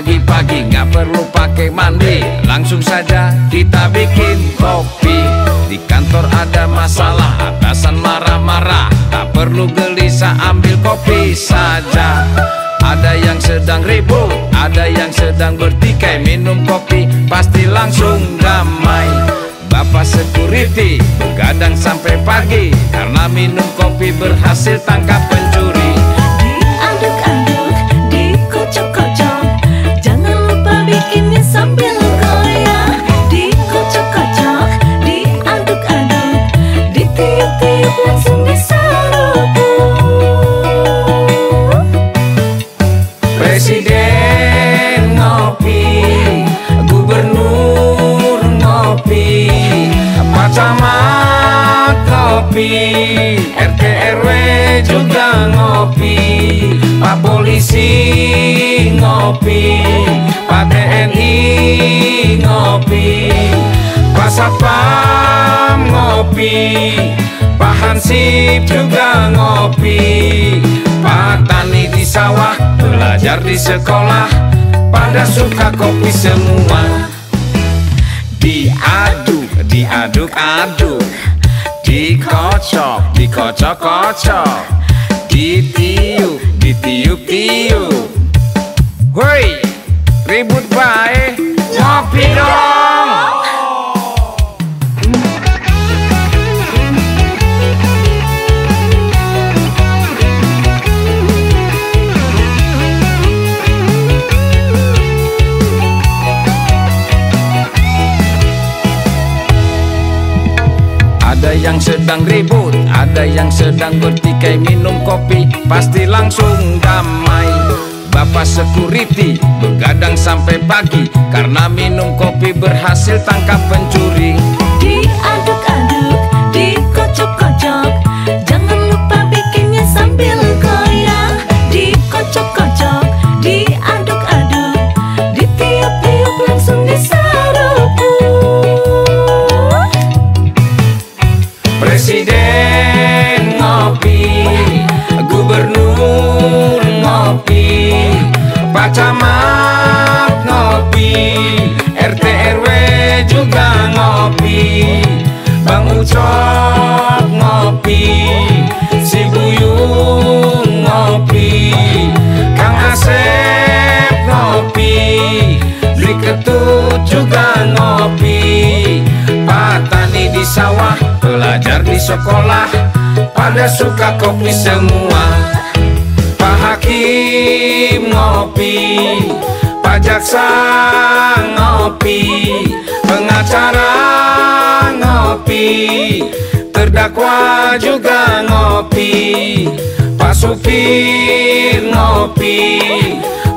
Pagi-pagi nggak perlu pakai mandi. Langsung saja kita bikin kopi. Di kantor ada masalah Atasan marah-marah. Tak perlu gelisah ambil kopi saja. Ada yang sedang ribut Ada yang sedang bertikai. Minum kopi pasti langsung damai. Bapak security Begadang sampai pagi. Karena minum kopi berhasil tangkap penyakit ngopi RT RW juga ngopi Pak Polisi ngopi Pak TNI ngopi Pak Satpam ngopi Pak Hansip juga ngopi Pak Tani di sawah Belajar di sekolah Pada suka kopi semua. Diaduk, ดีขอชอบดีขอชอบขอชอบดีติวดีติวติวเฮ้ยรีบุดไป yang sedang ribut, ada yang sedang bertikai minum kopi, pasti langsung damai. Bapak security begadang sampai pagi karena minum kopi berhasil tangkap pencuri. Pak Camat ngopi, RT RW juga ngopi, Bang Ucok ngopi, Si Buyung ngopi, Kang Asep ngopi, Dwi Ketut juga ngopi, Pak Tani di sawah, belajar di sekolah, pada suka kopi semua. Pak Hakim ngopi, Pak Jaksa ngopi, pengacara ngopi, terdakwa juga ngopi, Pak Supir ngopi,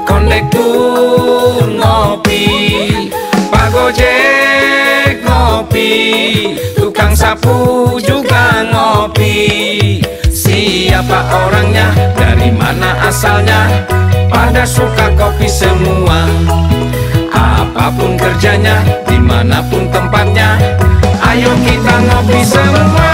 kondektur ngopi, Pak Gojek ngopi, tukang sapu juga ngopi. Siapa orangnya, dari mana asalnya, pada suka kopi semua. Apa pun kerjanya, di mana pun tempatnya, ayo kita ngopi semua.